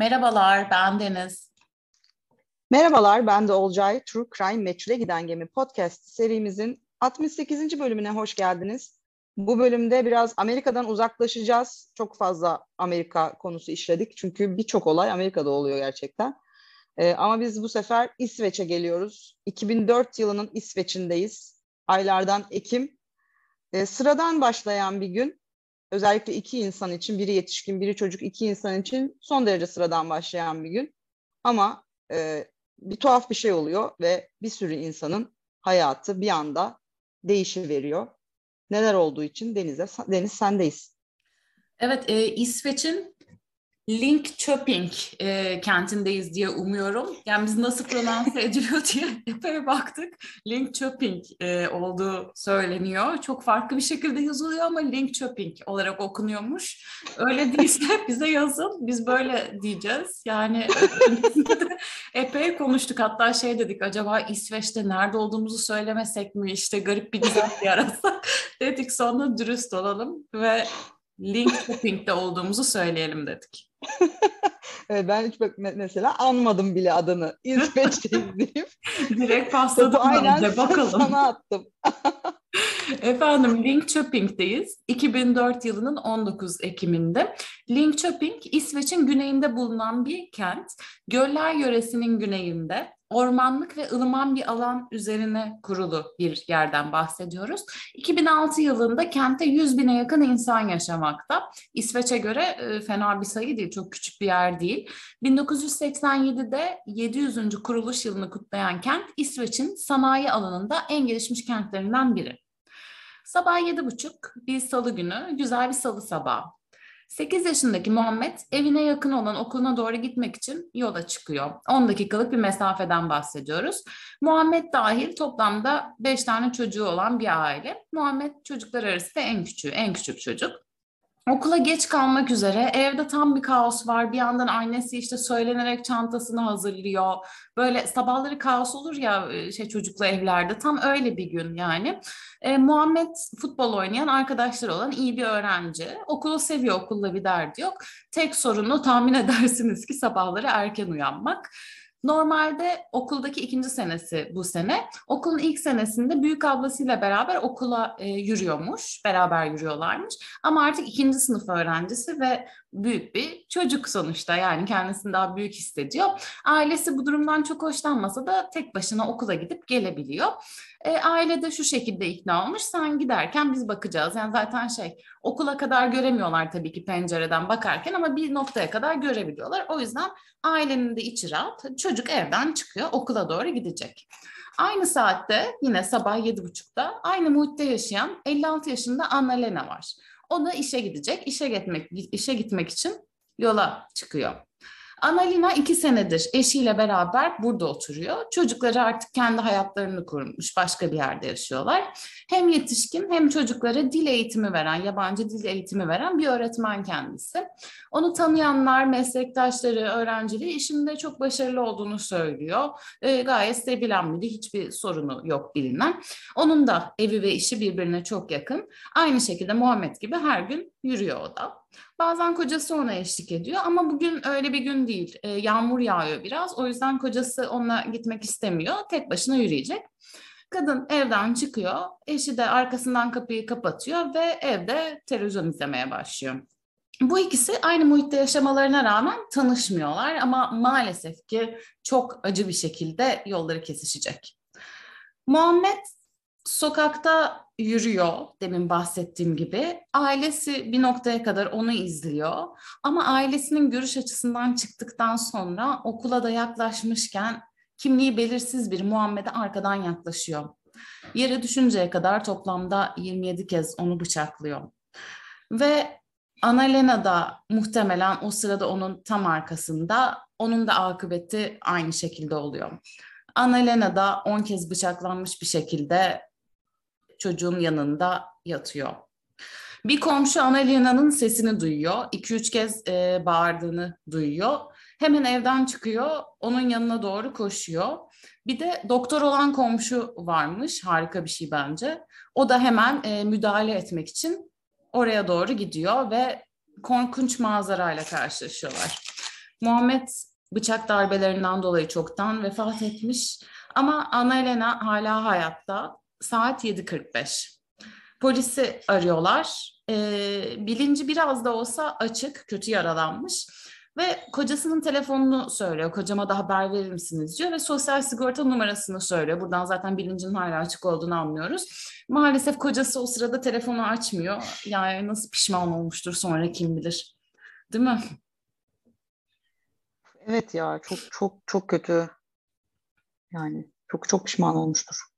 Merhabalar, ben Deniz. Merhabalar, ben de Olcay. True Crime Meçhule Giden Gemi podcast serimizin 68. bölümüne hoş geldiniz. Bu bölümde biraz Amerika'dan uzaklaşacağız. Çok fazla Amerika konusu işledik. Çünkü birçok olay Amerika'da oluyor gerçekten. Ee, ama biz bu sefer İsveç'e geliyoruz. 2004 yılının İsveç'indeyiz. Aylardan Ekim. Ee, sıradan başlayan bir gün. Özellikle iki insan için, biri yetişkin, biri çocuk, iki insan için son derece sıradan başlayan bir gün. Ama e, bir tuhaf bir şey oluyor ve bir sürü insanın hayatı bir anda değişiveriyor. Neler olduğu için Deniz'e, Deniz sendeyiz. Evet, e, İsveç'in Linkköping e, kentindeyiz diye umuyorum. Yani biz nasıl pronanse ediliyor diye epey baktık. Linkköping e, olduğu söyleniyor. Çok farklı bir şekilde yazılıyor ama Linkköping olarak okunuyormuş. Öyle değilse bize yazın. Biz böyle diyeceğiz. Yani epey konuştuk. Hatta şey dedik acaba İsveç'te nerede olduğumuzu söylemesek mi? İşte garip bir güzel yarasak dedik. Sonra dürüst olalım ve Linkköping'de olduğumuzu söyleyelim dedik. evet, ben hiç mesela anmadım bile adını. İsveç'teyiz deyip. Direkt pasladım de bakalım. sana attım. Efendim Linkköping'deyiz. 2004 yılının 19 Ekim'inde. Linkköping İsveç'in güneyinde bulunan bir kent. Göller yöresinin güneyinde ormanlık ve ılıman bir alan üzerine kurulu bir yerden bahsediyoruz. 2006 yılında kentte 100 bine yakın insan yaşamakta. İsveç'e göre e, fena bir sayı değil, çok küçük bir yer değil. 1987'de 700. kuruluş yılını kutlayan kent İsveç'in sanayi alanında en gelişmiş kentlerinden biri. Sabah 7.30 bir salı günü, güzel bir salı sabahı. 8 yaşındaki Muhammed evine yakın olan okuluna doğru gitmek için yola çıkıyor. 10 dakikalık bir mesafeden bahsediyoruz. Muhammed dahil toplamda 5 tane çocuğu olan bir aile. Muhammed çocuklar arasında en küçüğü, en küçük çocuk. Okula geç kalmak üzere evde tam bir kaos var. Bir yandan annesi işte söylenerek çantasını hazırlıyor. Böyle sabahları kaos olur ya e, şey çocuklu evlerde. Tam öyle bir gün yani. E, Muhammed futbol oynayan arkadaşları olan iyi bir öğrenci. Okulu seviyor, okulla bir derdi yok. Tek sorunu tahmin edersiniz ki sabahları erken uyanmak. Normalde okuldaki ikinci senesi bu sene. Okulun ilk senesinde büyük ablasıyla beraber okula e, yürüyormuş. Beraber yürüyorlarmış. Ama artık ikinci sınıf öğrencisi ve büyük bir çocuk sonuçta. Yani kendisini daha büyük hissediyor. Ailesi bu durumdan çok hoşlanmasa da tek başına okula gidip gelebiliyor. E, aile de şu şekilde ikna olmuş. Sen giderken biz bakacağız. Yani zaten şey okula kadar göremiyorlar tabii ki pencereden bakarken ama bir noktaya kadar görebiliyorlar. O yüzden ailenin de içi rahat. Çocuk evden çıkıyor okula doğru gidecek. Aynı saatte yine sabah yedi buçukta aynı muhitte yaşayan 56 yaşında Anna Lena var. O da işe gidecek. İşe gitmek, işe gitmek için yola çıkıyor. Annalina iki senedir eşiyle beraber burada oturuyor. Çocukları artık kendi hayatlarını kurmuş, başka bir yerde yaşıyorlar. Hem yetişkin hem çocuklara dil eğitimi veren, yabancı dil eğitimi veren bir öğretmen kendisi. Onu tanıyanlar, meslektaşları, öğrencileri işinde çok başarılı olduğunu söylüyor. E, gayet sevilen biri, hiçbir sorunu yok bilinen. Onun da evi ve işi birbirine çok yakın. Aynı şekilde Muhammed gibi her gün yürüyor o da. Bazen kocası ona eşlik ediyor ama bugün öyle bir gün değil. E, yağmur yağıyor biraz. O yüzden kocası onunla gitmek istemiyor. Tek başına yürüyecek. Kadın evden çıkıyor. Eşi de arkasından kapıyı kapatıyor ve evde televizyon izlemeye başlıyor. Bu ikisi aynı muhitte yaşamalarına rağmen tanışmıyorlar ama maalesef ki çok acı bir şekilde yolları kesişecek. Muhammed sokakta yürüyor demin bahsettiğim gibi. Ailesi bir noktaya kadar onu izliyor. Ama ailesinin görüş açısından çıktıktan sonra okula da yaklaşmışken kimliği belirsiz bir Muhammed'e arkadan yaklaşıyor. Yere düşünceye kadar toplamda 27 kez onu bıçaklıyor. Ve Annalena da muhtemelen o sırada onun tam arkasında. Onun da akıbeti aynı şekilde oluyor. Annalena da 10 kez bıçaklanmış bir şekilde çocuğun yanında yatıyor. Bir komşu Analina'nın sesini duyuyor. 2-3 kez e, bağırdığını duyuyor. Hemen evden çıkıyor, onun yanına doğru koşuyor. Bir de doktor olan komşu varmış, harika bir şey bence. O da hemen e, müdahale etmek için oraya doğru gidiyor ve korkunç manzarayla karşılaşıyorlar. Muhammed bıçak darbelerinden dolayı çoktan vefat etmiş ama Anna Elena hala hayatta. Saat 7.45. Polisi arıyorlar. Ee, bilinci biraz da olsa açık, kötü yaralanmış. Ve kocasının telefonunu söylüyor. Kocama da haber verir misiniz diyor ve sosyal sigorta numarasını söylüyor. Buradan zaten bilincin hala açık olduğunu anlıyoruz. Maalesef kocası o sırada telefonu açmıyor. Yani nasıl pişman olmuştur sonra kim bilir. Değil mi? Evet ya çok çok çok kötü. Yani çok çok pişman olmuştur.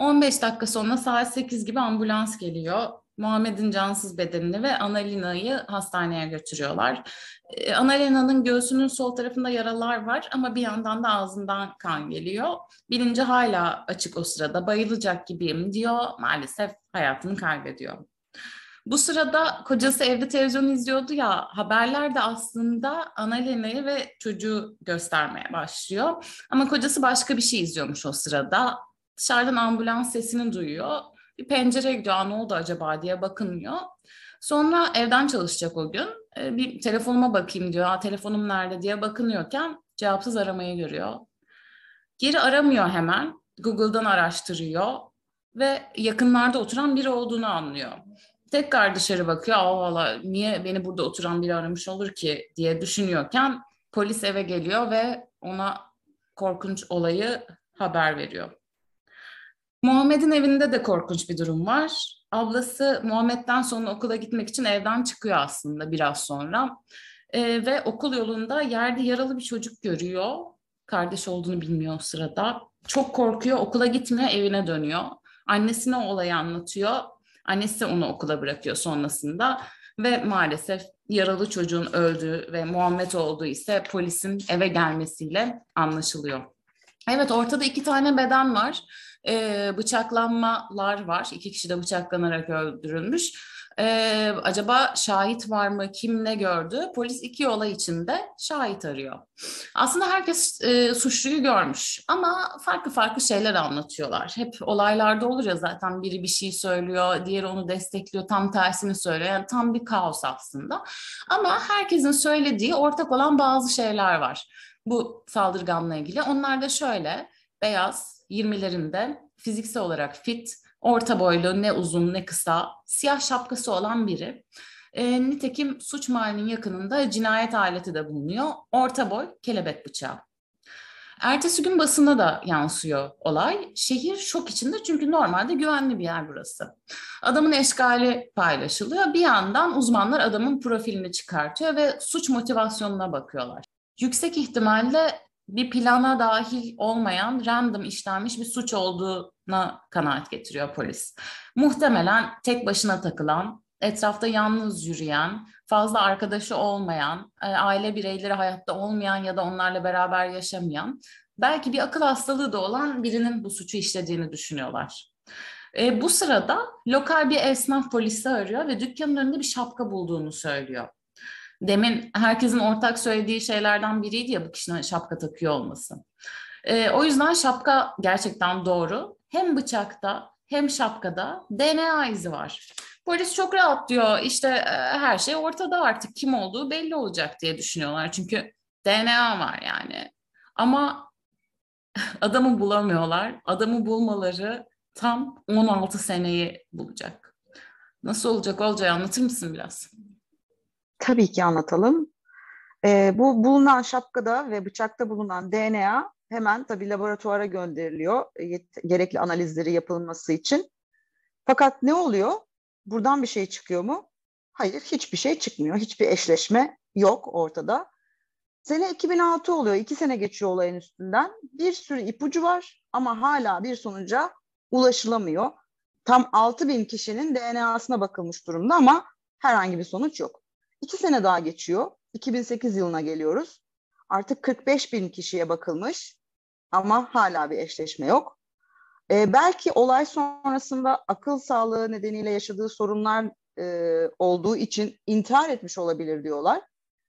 15 dakika sonra saat 8 gibi ambulans geliyor. Muhammed'in cansız bedenini ve Analina'yı hastaneye götürüyorlar. Ee, Analina'nın göğsünün sol tarafında yaralar var ama bir yandan da ağzından kan geliyor. Bilinci hala açık o sırada. Bayılacak gibiyim diyor. Maalesef hayatını kaybediyor. Bu sırada kocası evde televizyon izliyordu ya haberler de aslında Analina'yı ve çocuğu göstermeye başlıyor. Ama kocası başka bir şey izliyormuş o sırada. Dışarıdan ambulans sesini duyuyor bir pencereye gidiyor. ne oldu acaba diye bakınmıyor. Sonra evden çalışacak o gün. E, bir telefonuma bakayım diyor. Ha, telefonum nerede diye bakınıyorken cevapsız aramayı görüyor. Geri aramıyor hemen. Google'dan araştırıyor ve yakınlarda oturan biri olduğunu anlıyor. Tekrar dışarı bakıyor. Aa valla niye beni burada oturan biri aramış olur ki diye düşünüyorken polis eve geliyor ve ona korkunç olayı haber veriyor. Muhammed'in evinde de korkunç bir durum var. Ablası Muhammed'den sonra okula gitmek için evden çıkıyor aslında biraz sonra. Ee, ve okul yolunda yerde yaralı bir çocuk görüyor. Kardeş olduğunu bilmiyor o sırada. Çok korkuyor, okula gitmiyor, evine dönüyor. Annesine o olayı anlatıyor. Annesi onu okula bırakıyor sonrasında. Ve maalesef yaralı çocuğun öldüğü ve Muhammed olduğu ise polisin eve gelmesiyle anlaşılıyor. Evet ortada iki tane beden var e, bıçaklanmalar var. İki kişi de bıçaklanarak öldürülmüş. Ee, acaba şahit var mı? Kim ne gördü? Polis iki olay içinde şahit arıyor. Aslında herkes e, suçluyu görmüş ama farklı farklı şeyler anlatıyorlar. Hep olaylarda olur ya zaten biri bir şey söylüyor, diğeri onu destekliyor, tam tersini söylüyor. Yani tam bir kaos aslında. Ama herkesin söylediği ortak olan bazı şeyler var bu saldırganla ilgili. Onlar da şöyle, beyaz, 20'lerinde fiziksel olarak fit, orta boylu, ne uzun ne kısa, siyah şapkası olan biri. E, nitekim suç mahallinin yakınında cinayet aleti de bulunuyor. Orta boy kelebek bıçağı. Ertesi gün basına da yansıyor olay. Şehir şok içinde çünkü normalde güvenli bir yer burası. Adamın eşkali paylaşılıyor. Bir yandan uzmanlar adamın profilini çıkartıyor ve suç motivasyonuna bakıyorlar. Yüksek ihtimalle bir plana dahil olmayan random işlenmiş bir suç olduğuna kanaat getiriyor polis. Muhtemelen tek başına takılan, etrafta yalnız yürüyen, fazla arkadaşı olmayan, e, aile bireyleri hayatta olmayan ya da onlarla beraber yaşamayan, belki bir akıl hastalığı da olan birinin bu suçu işlediğini düşünüyorlar. E, bu sırada lokal bir esnaf polisi arıyor ve dükkanın önünde bir şapka bulduğunu söylüyor. Demin herkesin ortak söylediği şeylerden biriydi ya bu kişinin şapka takıyor olması. E, o yüzden şapka gerçekten doğru. Hem bıçakta hem şapkada DNA izi var. Polis çok rahat diyor işte e, her şey ortada artık kim olduğu belli olacak diye düşünüyorlar. Çünkü DNA var yani. Ama adamı bulamıyorlar. Adamı bulmaları tam 16 seneyi bulacak. Nasıl olacak Olcay anlatır mısın biraz? Tabii ki anlatalım. E, bu bulunan şapkada ve bıçakta bulunan DNA hemen tabii laboratuvara gönderiliyor e, gerekli analizleri yapılması için. Fakat ne oluyor? Buradan bir şey çıkıyor mu? Hayır, hiçbir şey çıkmıyor. Hiçbir eşleşme yok ortada. Sene 2006 oluyor. iki sene geçiyor olayın üstünden. Bir sürü ipucu var ama hala bir sonuca ulaşılamıyor. Tam 6 bin kişinin DNA'sına bakılmış durumda ama herhangi bir sonuç yok. İki sene daha geçiyor. 2008 yılına geliyoruz. Artık 45 bin kişiye bakılmış ama hala bir eşleşme yok. Ee, belki olay sonrasında akıl sağlığı nedeniyle yaşadığı sorunlar e, olduğu için intihar etmiş olabilir diyorlar.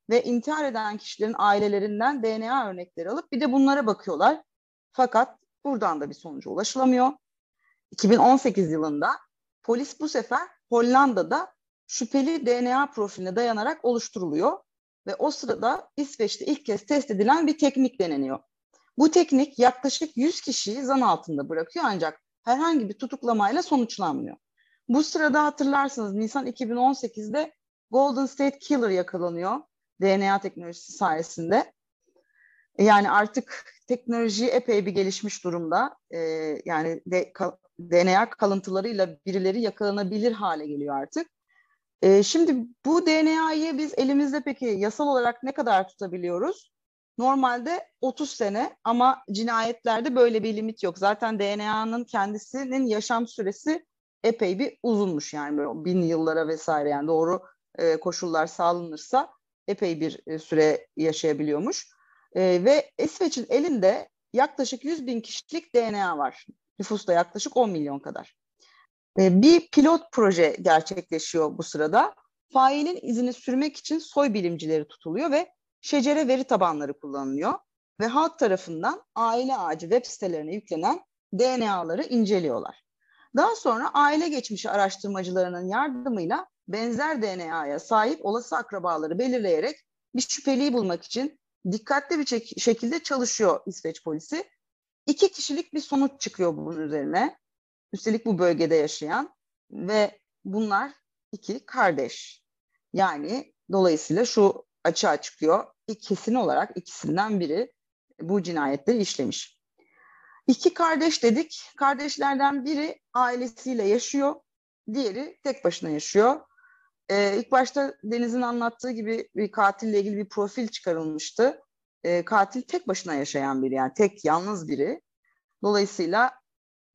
Ve intihar eden kişilerin ailelerinden DNA örnekleri alıp bir de bunlara bakıyorlar. Fakat buradan da bir sonuca ulaşılamıyor. 2018 yılında polis bu sefer Hollanda'da şüpheli DNA profiline dayanarak oluşturuluyor. ve o sırada İsveç'te ilk kez test edilen bir teknik deneniyor. Bu teknik yaklaşık 100 kişiyi zan altında bırakıyor ancak herhangi bir tutuklamayla sonuçlanmıyor. Bu sırada hatırlarsınız Nisan 2018'de Golden State Killer yakalanıyor DNA teknolojisi sayesinde. Yani artık teknoloji epey bir gelişmiş durumda. Ee, yani de, ka, DNA kalıntılarıyla birileri yakalanabilir hale geliyor artık. Ee, şimdi bu DNA'yı biz elimizde peki yasal olarak ne kadar tutabiliyoruz? Normalde 30 sene ama cinayetlerde böyle bir limit yok. Zaten DNA'nın kendisinin yaşam süresi epey bir uzunmuş yani böyle bin yıllara vesaire yani doğru e, koşullar sağlanırsa epey bir e, süre yaşayabiliyormuş. E, ve İsveç'in elinde yaklaşık 100 bin kişilik DNA var. Nüfusta yaklaşık 10 milyon kadar. E, bir pilot proje gerçekleşiyor bu sırada. Failin izini sürmek için soy bilimcileri tutuluyor ve şecere veri tabanları kullanılıyor. Ve halk tarafından aile ağacı web sitelerine yüklenen DNA'ları inceliyorlar. Daha sonra aile geçmişi araştırmacılarının yardımıyla benzer DNA'ya sahip olası akrabaları belirleyerek bir şüpheliyi bulmak için dikkatli bir şekilde çalışıyor İsveç polisi. İki kişilik bir sonuç çıkıyor bunun üzerine. Üstelik bu bölgede yaşayan ve bunlar iki kardeş. Yani dolayısıyla şu açığa çıkıyor. Kesin olarak ikisinden biri bu cinayetleri işlemiş. İki kardeş dedik. Kardeşlerden biri ailesiyle yaşıyor. Diğeri tek başına yaşıyor. Ee, ilk başta Deniz'in anlattığı gibi bir katille ilgili bir profil çıkarılmıştı. Ee, katil tek başına yaşayan biri yani tek yalnız biri. Dolayısıyla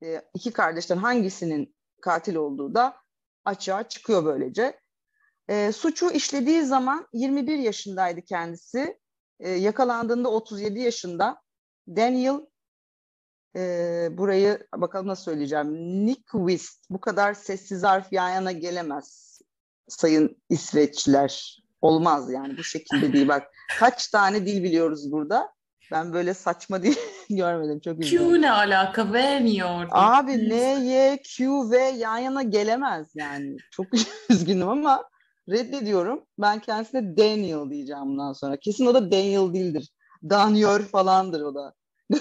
e, iki kardeşten hangisinin katil olduğu da açığa çıkıyor böylece. E, suçu işlediği zaman 21 yaşındaydı kendisi. E, yakalandığında 37 yaşında. Daniel e, burayı bakalım nasıl söyleyeceğim. Nyquist bu kadar sessiz harf yan yana gelemez sayın İsveçliler. Olmaz yani bu şekilde değil. Bak kaç tane dil biliyoruz burada. Ben böyle saçma dil görmedim. Çok üzüldüm. Q ne alaka? V niye orada? Abi N, Y, Q, V yan yana gelemez yani. Çok üzgünüm ama reddediyorum. Ben kendisine Daniel diyeceğim bundan sonra. Kesin o da Daniel değildir. Daniel falandır o da.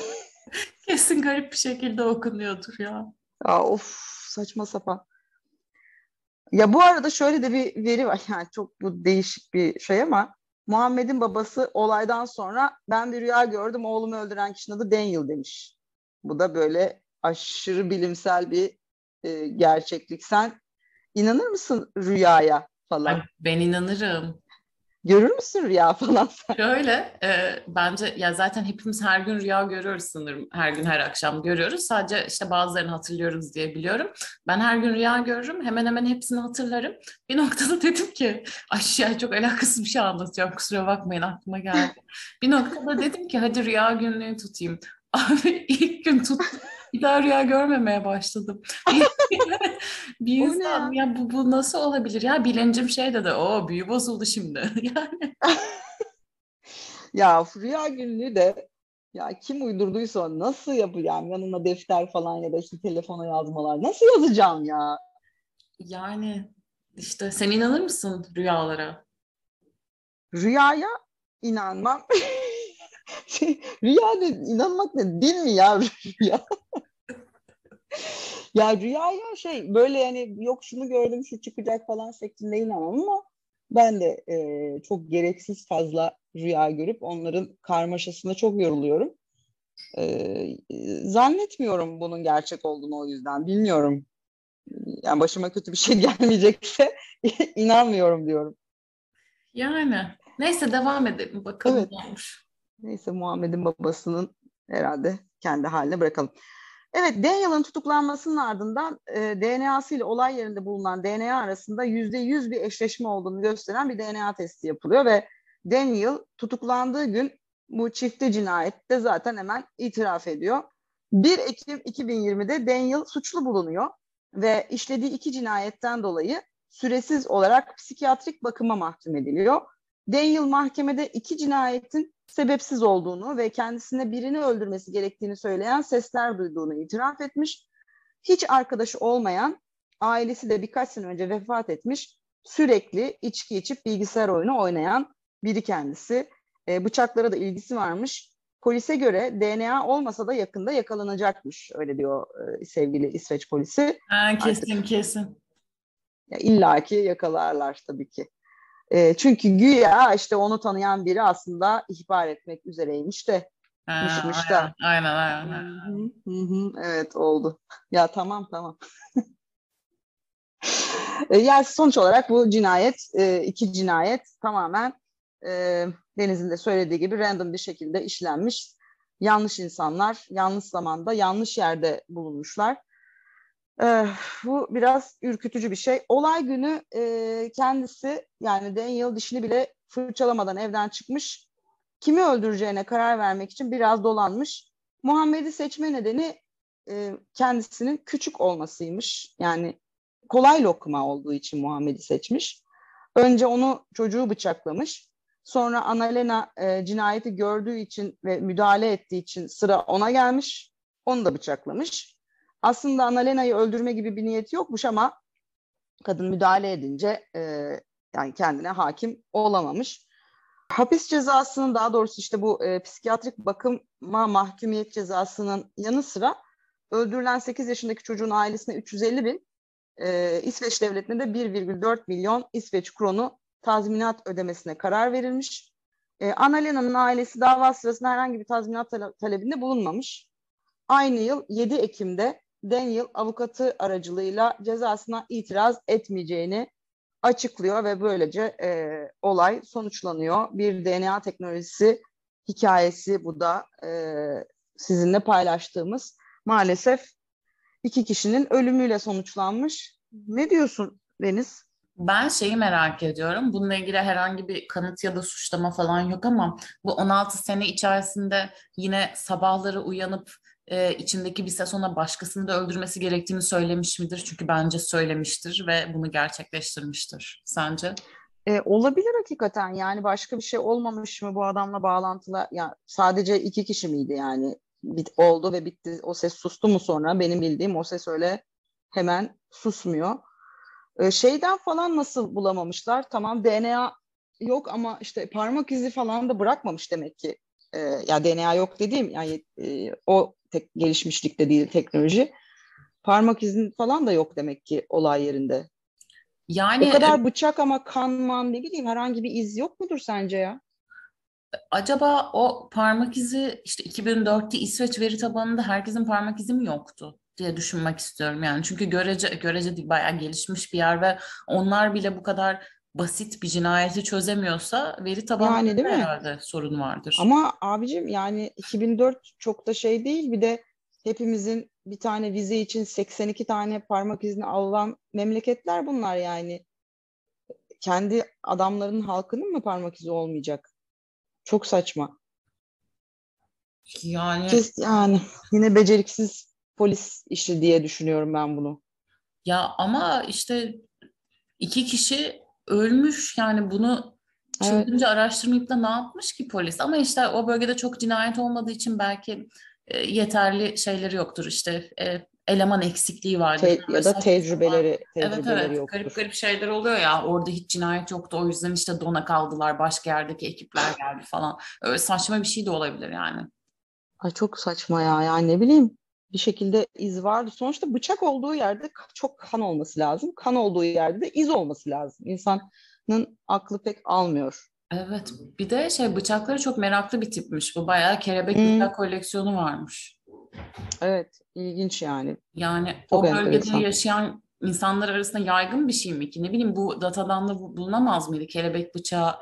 Kesin garip bir şekilde okunuyordur ya. Ya of saçma sapan. Ya bu arada şöyle de bir veri var yani çok bu değişik bir şey ama Muhammed'in babası olaydan sonra ben bir rüya gördüm oğlumu öldüren kişinin adı Daniel demiş. Bu da böyle aşırı bilimsel bir e, gerçeklik. Sen inanır mısın rüyaya falan? Ben inanırım. Görür müsün rüya falan sen? Şöyle, e, bence ya zaten hepimiz her gün rüya görüyoruz sanırım. Her gün, her akşam görüyoruz. Sadece işte bazılarını hatırlıyoruz diye biliyorum. Ben her gün rüya görürüm. Hemen hemen hepsini hatırlarım. Bir noktada dedim ki, aşağı çok alakasız bir şey anlatacağım. Kusura bakmayın aklıma geldi. Bir noktada dedim ki hadi rüya günlüğü tutayım. Abi ilk gün tuttum. Bir daha rüya görmemeye başladım. bir insan ya, ya bu, bu nasıl olabilir ya bilincim şey dedi o büyü bozuldu şimdi yani. ya rüya günlüğü de ya kim uydurduysa nasıl yapacağım yanına defter falan ya da işte telefona yazmalar nasıl yazacağım ya? Yani işte sen inanır mısın rüyalara? Rüyaya inanmam. şey, rüya ne, inanmak ne? Din mi ya rüya? ya rüya ya şey böyle yani yok şunu gördüm şu çıkacak falan şeklinde inanmam ama ben de e, çok gereksiz fazla rüya görüp onların karmaşasına çok yoruluyorum. E, zannetmiyorum bunun gerçek olduğunu o yüzden. Bilmiyorum. Yani başıma kötü bir şey gelmeyecekse inanmıyorum diyorum. Yani neyse devam edelim bakalım evet. olmuş. Neyse Muhammed'in babasının herhalde kendi haline bırakalım. Evet, Daniel'ın tutuklanmasının ardından e, DNA'sı ile olay yerinde bulunan DNA arasında yüzde yüz bir eşleşme olduğunu gösteren bir DNA testi yapılıyor ve Daniel tutuklandığı gün bu çifte cinayette zaten hemen itiraf ediyor. 1 Ekim 2020'de Daniel suçlu bulunuyor ve işlediği iki cinayetten dolayı süresiz olarak psikiyatrik bakıma mahkum ediliyor. Daniel mahkemede iki cinayetin sebepsiz olduğunu ve kendisine birini öldürmesi gerektiğini söyleyen sesler duyduğunu itiraf etmiş. Hiç arkadaşı olmayan, ailesi de birkaç sene önce vefat etmiş, sürekli içki içip bilgisayar oyunu oynayan biri kendisi. E, bıçaklara da ilgisi varmış. Polise göre DNA olmasa da yakında yakalanacakmış. Öyle diyor e, sevgili İsveç polisi. Ha, kesin Artık, kesin. Ya illa ki yakalarlar tabii ki. E, çünkü güya işte onu tanıyan biri aslında ihbar etmek üzereymiş de. Ha, aynen, aynen aynen. Hı hı, evet oldu. Ya tamam tamam. E, yani sonuç olarak bu cinayet, e, iki cinayet tamamen e, Deniz'in de söylediği gibi random bir şekilde işlenmiş. Yanlış insanlar, yanlış zamanda, yanlış yerde bulunmuşlar. Ee, bu biraz ürkütücü bir şey. Olay günü e, kendisi yani Daniel dişini bile fırçalamadan evden çıkmış. Kimi öldüreceğine karar vermek için biraz dolanmış. Muhammed'i seçme nedeni e, kendisinin küçük olmasıymış. Yani kolay lokma olduğu için Muhammed'i seçmiş. Önce onu çocuğu bıçaklamış. Sonra Annalena e, cinayeti gördüğü için ve müdahale ettiği için sıra ona gelmiş. Onu da bıçaklamış. Aslında Annalena'yı öldürme gibi bir niyeti yokmuş ama kadın müdahale edince e, yani kendine hakim olamamış. Hapis cezasının daha doğrusu işte bu e, psikiyatrik bakıma mahkumiyet cezasının yanı sıra öldürülen 8 yaşındaki çocuğun ailesine 350 bin, e, İsveç devletine de 1,4 milyon İsveç kronu tazminat ödemesine karar verilmiş. E, Annalena'nın ailesi dava sırasında herhangi bir tazminat talebinde bulunmamış. Aynı yıl 7 Ekim'de Daniel avukatı aracılığıyla cezasına itiraz etmeyeceğini açıklıyor ve böylece e, olay sonuçlanıyor. Bir DNA teknolojisi hikayesi bu da e, sizinle paylaştığımız. Maalesef iki kişinin ölümüyle sonuçlanmış. Ne diyorsun Deniz? Ben şeyi merak ediyorum. Bununla ilgili herhangi bir kanıt ya da suçlama falan yok ama bu 16 sene içerisinde yine sabahları uyanıp e, içindeki bir ses ona başkasını da öldürmesi gerektiğini söylemiş midir? Çünkü bence söylemiştir ve bunu gerçekleştirmiştir. Sence? E, olabilir hakikaten yani başka bir şey olmamış mı bu adamla bağlantılı? Ya sadece iki kişi miydi yani? Bit, oldu ve bitti. O ses sustu mu sonra? Benim bildiğim o ses öyle hemen susmuyor. E, şeyden falan nasıl bulamamışlar? Tamam DNA yok ama işte parmak izi falan da bırakmamış demek ki. E, ya DNA yok dediğim yani e, o tek gelişmişlikte değil teknoloji. Parmak izin falan da yok demek ki olay yerinde. Yani o kadar bıçak ama kan man ne bileyim herhangi bir iz yok mudur sence ya? Acaba o parmak izi işte 2004'te İsveç veri tabanında herkesin parmak izi mi yoktu diye düşünmek istiyorum yani. Çünkü görece görece değil bayağı gelişmiş bir yer ve onlar bile bu kadar basit bir cinayeti çözemiyorsa veri tabanında yani, herhalde mi? sorun vardır. Ama abicim yani 2004 çok da şey değil bir de hepimizin bir tane vize için 82 tane parmak izni alınan memleketler bunlar yani. Kendi adamların halkının mı parmak izi olmayacak? Çok saçma. Yani Kes, yani yine beceriksiz polis işi diye düşünüyorum ben bunu. Ya ama işte iki kişi ölmüş yani bunu çılgınca evet. araştırmayıp da ne yapmış ki polis? Ama işte o bölgede çok cinayet olmadığı için belki e, yeterli şeyleri yoktur işte e, eleman eksikliği vardır. Te- ya da tecrübeleri, tecrübeleri evet, evet. yoktur. Garip garip şeyler oluyor ya orada hiç cinayet yoktu o yüzden işte dona kaldılar başka yerdeki ekipler geldi falan. Öyle saçma bir şey de olabilir yani. Ay çok saçma ya yani ne bileyim bir şekilde iz vardı. Sonuçta bıçak olduğu yerde çok kan olması lazım. Kan olduğu yerde de iz olması lazım. İnsanın aklı pek almıyor. Evet. Bir de şey bıçakları çok meraklı bir tipmiş. Bu bayağı kelebek hmm. bıçak koleksiyonu varmış. Evet. ilginç yani. Yani çok o bölgede enteresan. yaşayan insanlar arasında yaygın bir şey mi ki? Ne bileyim bu datadan da bulunamaz mıydı? Kelebek bıçağı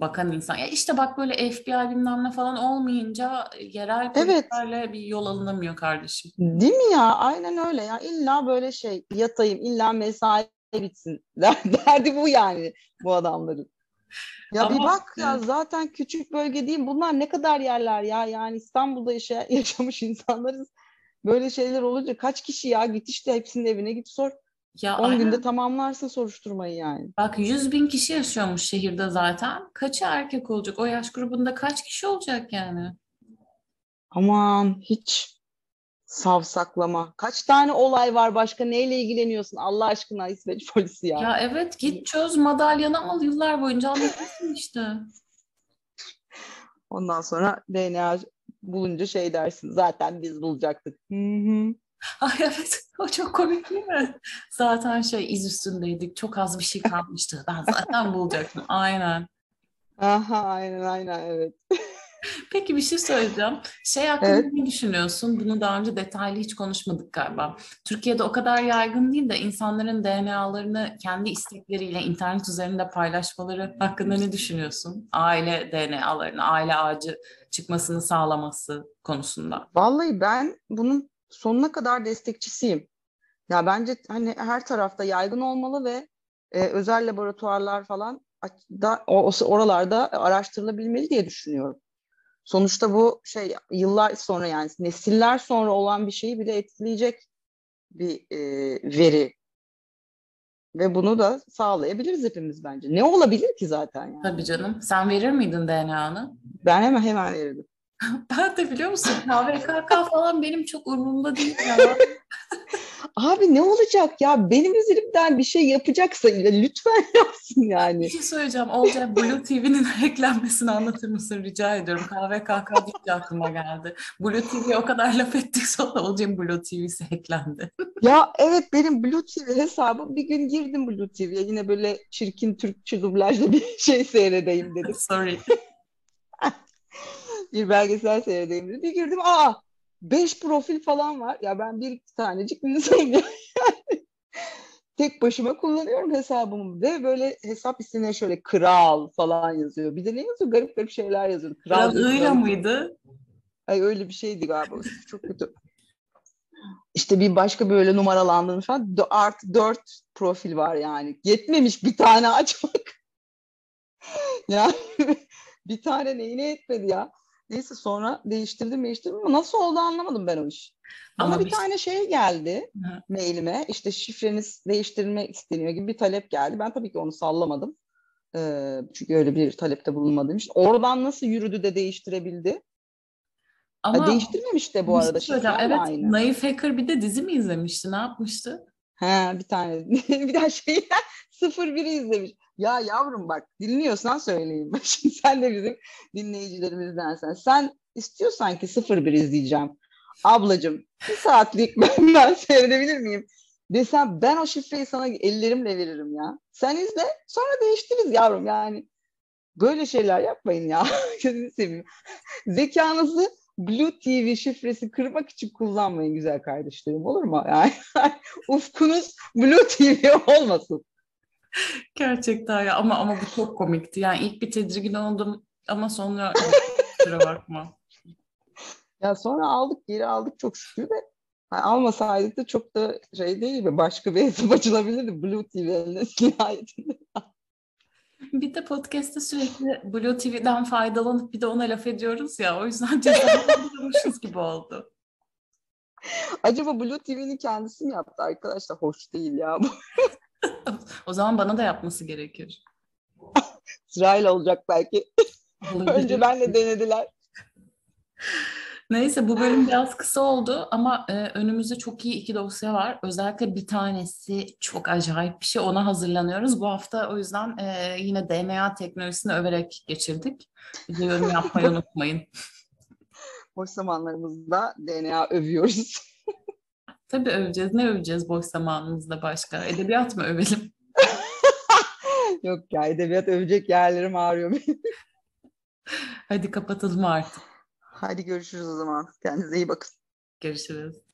bakan insan. Ya işte bak böyle FBI bilmem ne falan olmayınca yerel polislerle evet. bir yol alınamıyor kardeşim. Değil mi ya? Aynen öyle ya. İlla böyle şey yatayım, illa mesai bitsin. Derdi bu yani bu adamların. Ya Ama, bir bak ya zaten küçük bölge değil. Bunlar ne kadar yerler ya. Yani İstanbul'da yaşa yaşamış insanlarız. Böyle şeyler olunca kaç kişi ya git işte hepsinin evine git sor. Ya 10 aynen. günde tamamlarsın soruşturmayı yani. Bak 100 bin kişi yaşıyormuş şehirde zaten. Kaçı erkek olacak? O yaş grubunda kaç kişi olacak yani? Aman hiç savsaklama. Kaç tane olay var başka neyle ilgileniyorsun Allah aşkına İsveç polisi ya. Ya evet git çöz madalyanı al yıllar boyunca anlatırsın işte. Ondan sonra DNA bulunca şey dersin. Zaten biz bulacaktık. Hı hı. Ay evet o çok komik değil mi? Zaten şey iz üstündeydik. Çok az bir şey kalmıştı. Ben zaten bulacaktım. Aynen. Aha aynen aynen evet. Peki bir şey söyleyeceğim. Şey hakkında evet. ne düşünüyorsun? Bunu daha önce detaylı hiç konuşmadık galiba. Türkiye'de o kadar yaygın değil de insanların DNA'larını kendi istekleriyle internet üzerinde paylaşmaları hakkında ne düşünüyorsun? Aile DNA'larını, aile ağacı çıkmasını sağlaması konusunda. Vallahi ben bunun sonuna kadar destekçisiyim. Ya bence hani her tarafta yaygın olmalı ve e, özel laboratuvarlar falan da o, oralarda araştırılabilmeli diye düşünüyorum. Sonuçta bu şey yıllar sonra yani nesiller sonra olan bir şeyi bile etkileyecek bir e, veri. Ve bunu da sağlayabiliriz hepimiz bence. Ne olabilir ki zaten yani? Tabii canım. Sen verir miydin DNA'nı? Ben hemen hemen verirdim. ben de biliyor musun KVKK falan benim çok umurumda değil ya. Abi ne olacak ya? Benim üzerimden bir şey yapacaksa lütfen yapsın yani. Bir şey söyleyeceğim. Olcay Blue TV'nin hacklenmesini anlatır mısın rica ediyorum. KVKK deyince aklıma geldi. Blue TV'ye o kadar laf ettik sonra Olcay'ın Blue TV'si hacklendi. ya evet benim Blue TV hesabım bir gün girdim Blue TV'ye. Yine böyle çirkin Türkçe dublajlı bir şey seyredeyim dedim. Sorry. Bir belgesel seyredeyim dedim. Bir girdim aa beş profil falan var. Ya ben bir tanecik bir insanım. Tek başıma kullanıyorum hesabımı ve böyle hesap isimleri şöyle kral falan yazıyor. Bir de ne yazıyor? Garip garip şeyler yazıyor. Kral, kral I'la mıydı? Ay öyle bir şeydi galiba. Çok kötü. İşte bir başka böyle numaralandırmış falan. Artı dört profil var yani. Yetmemiş bir tane açmak. yani bir tane neyine yetmedi ya. Neyse sonra değiştirdim değiştirdim ama nasıl oldu anlamadım ben o iş. Bana ama bir, bir tane şey geldi Hı. mailime işte şifreniz değiştirilmek isteniyor gibi bir talep geldi. Ben tabii ki onu sallamadım. Ee, çünkü öyle bir talepte bulunmadığım için. Oradan nasıl yürüdü de değiştirebildi? Ama ha, değiştirmemiş de bu arada. Şey evet, aynı. Naif Hacker bir de dizi mi izlemişti? Ne yapmıştı? Ha bir tane. bir daha şey 01'i izlemiş. Ya yavrum bak dinliyorsan söyleyeyim. Şimdi sen de bizim dinleyicilerimizdensen. Sen istiyorsan ki 01 izleyeceğim. Ablacığım bir saatlik ben, ben seyredebilir miyim? Desem ben o şifreyi sana ellerimle veririm ya. Sen izle sonra değiştiririz yavrum yani. Böyle şeyler yapmayın ya. Gözünü seveyim. Zekanızı Blue TV şifresi kırmak için kullanmayın güzel kardeşlerim olur mu? Yani ufkunuz Blue TV olmasın. Gerçekten ya ama ama bu çok komikti. Yani ilk bir tedirgin oldum ama sonra kusura bakma. Ya sonra aldık geri aldık çok şükür de yani almasaydık da çok da şey değil mi? Başka bir hesap açılabilirdi Blue TV'nin nihayetinde. Bir de podcast'te sürekli Blue TV'den faydalanıp bir de ona laf ediyoruz ya. O yüzden cezalandırılmışız gibi oldu. Acaba Blue TV'nin kendisi mi yaptı arkadaşlar? Hoş değil ya bu. O zaman bana da yapması gerekir. Sırayla olacak belki. Önce benle denediler. Neyse bu bölüm biraz kısa oldu ama e, önümüzde çok iyi iki dosya var. Özellikle bir tanesi çok acayip bir şey. Ona hazırlanıyoruz. Bu hafta o yüzden e, yine DNA teknolojisini överek geçirdik. Bir yorum yapmayı unutmayın. Boş zamanlarımızda DNA övüyoruz. Tabii öveceğiz. Ne öveceğiz boş zamanımızda başka? Edebiyat mı övelim? Yok ya edebiyat övecek yerlerim ağrıyor benim. Hadi kapatalım artık. Hadi görüşürüz o zaman. Kendinize iyi bakın. Görüşürüz.